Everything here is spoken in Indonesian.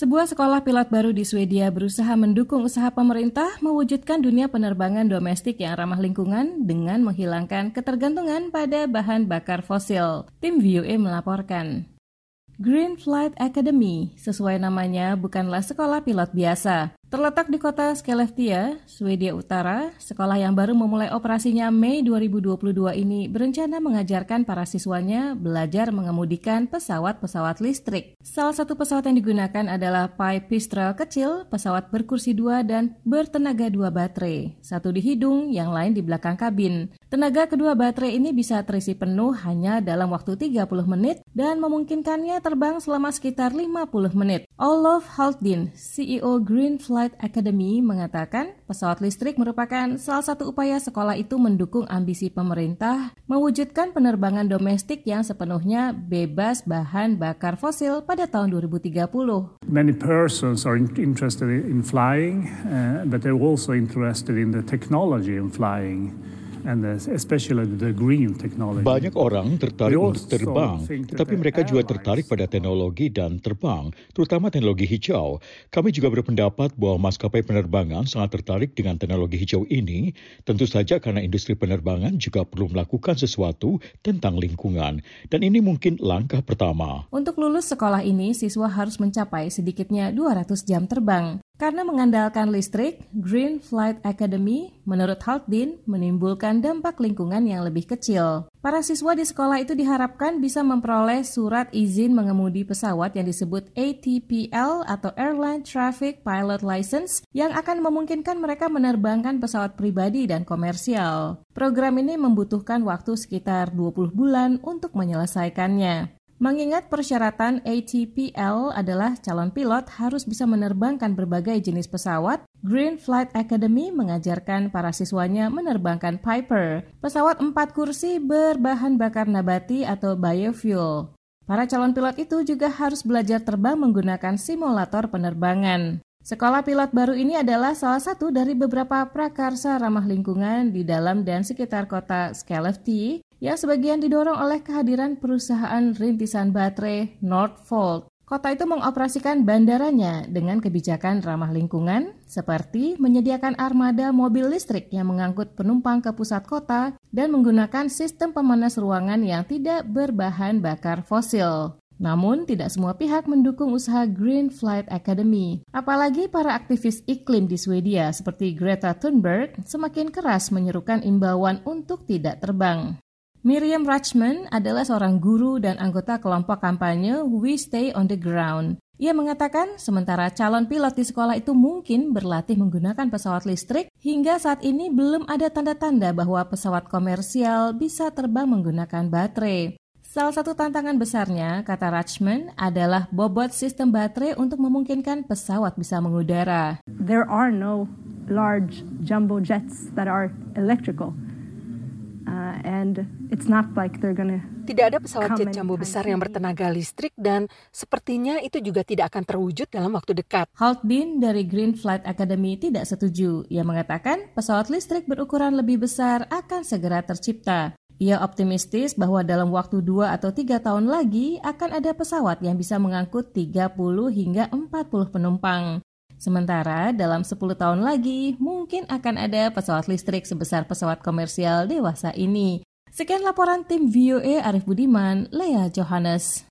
Sebuah sekolah pilot baru di Swedia berusaha mendukung usaha pemerintah mewujudkan dunia penerbangan domestik yang ramah lingkungan dengan menghilangkan ketergantungan pada bahan bakar fosil. Tim VOA melaporkan. Green Flight Academy, sesuai namanya, bukanlah sekolah pilot biasa. Terletak di kota Skellefteå, Swedia Utara, sekolah yang baru memulai operasinya Mei 2022 ini berencana mengajarkan para siswanya belajar mengemudikan pesawat-pesawat listrik. Salah satu pesawat yang digunakan adalah Pipistrel kecil, pesawat berkursi dua dan bertenaga dua baterai, satu di hidung, yang lain di belakang kabin. Tenaga kedua baterai ini bisa terisi penuh hanya dalam waktu 30 menit dan memungkinkannya terbang selama sekitar 50 menit. Olof Haltdin, CEO Green Flight Flight Academy mengatakan pesawat listrik merupakan salah satu upaya sekolah itu mendukung ambisi pemerintah mewujudkan penerbangan domestik yang sepenuhnya bebas bahan bakar fosil pada tahun 2030. Many persons are interested in flying, uh, but they're also interested in the technology in flying. Banyak orang tertarik untuk terbang, tetapi mereka juga tertarik pada teknologi dan terbang, terutama teknologi hijau. Kami juga berpendapat bahwa maskapai penerbangan sangat tertarik dengan teknologi hijau ini, tentu saja karena industri penerbangan juga perlu melakukan sesuatu tentang lingkungan, dan ini mungkin langkah pertama. Untuk lulus sekolah ini, siswa harus mencapai sedikitnya 200 jam terbang. Karena mengandalkan listrik, Green Flight Academy, menurut Haltdin, menimbulkan dampak lingkungan yang lebih kecil. Para siswa di sekolah itu diharapkan bisa memperoleh surat izin mengemudi pesawat yang disebut ATPL atau Airline Traffic Pilot License yang akan memungkinkan mereka menerbangkan pesawat pribadi dan komersial. Program ini membutuhkan waktu sekitar 20 bulan untuk menyelesaikannya. Mengingat persyaratan ATPL adalah calon pilot harus bisa menerbangkan berbagai jenis pesawat, Green Flight Academy mengajarkan para siswanya menerbangkan Piper, pesawat empat kursi berbahan bakar nabati atau biofuel. Para calon pilot itu juga harus belajar terbang menggunakan simulator penerbangan. Sekolah pilot baru ini adalah salah satu dari beberapa prakarsa ramah lingkungan di dalam dan sekitar kota Skellefteå yang sebagian didorong oleh kehadiran perusahaan rintisan baterai Northvolt. Kota itu mengoperasikan bandaranya dengan kebijakan ramah lingkungan, seperti menyediakan armada mobil listrik yang mengangkut penumpang ke pusat kota dan menggunakan sistem pemanas ruangan yang tidak berbahan bakar fosil. Namun, tidak semua pihak mendukung usaha Green Flight Academy. Apalagi para aktivis iklim di Swedia seperti Greta Thunberg semakin keras menyerukan imbauan untuk tidak terbang. Miriam Rachman adalah seorang guru dan anggota kelompok kampanye We Stay on the Ground. Ia mengatakan sementara calon pilot di sekolah itu mungkin berlatih menggunakan pesawat listrik, hingga saat ini belum ada tanda-tanda bahwa pesawat komersial bisa terbang menggunakan baterai. Salah satu tantangan besarnya, kata Rachman, adalah bobot sistem baterai untuk memungkinkan pesawat bisa mengudara. There are no large jumbo jets that are electrical. Uh, and it's not like they're gonna tidak ada pesawat jet jumbo besar yang bertenaga listrik dan sepertinya itu juga tidak akan terwujud dalam waktu dekat. Haltdin dari Green Flight Academy tidak setuju. Ia mengatakan pesawat listrik berukuran lebih besar akan segera tercipta. Ia optimistis bahwa dalam waktu dua atau tiga tahun lagi akan ada pesawat yang bisa mengangkut 30 hingga 40 penumpang. Sementara dalam 10 tahun lagi mungkin akan ada pesawat listrik sebesar pesawat komersial dewasa ini. Sekian laporan tim VOA Arif Budiman, Lea Johannes.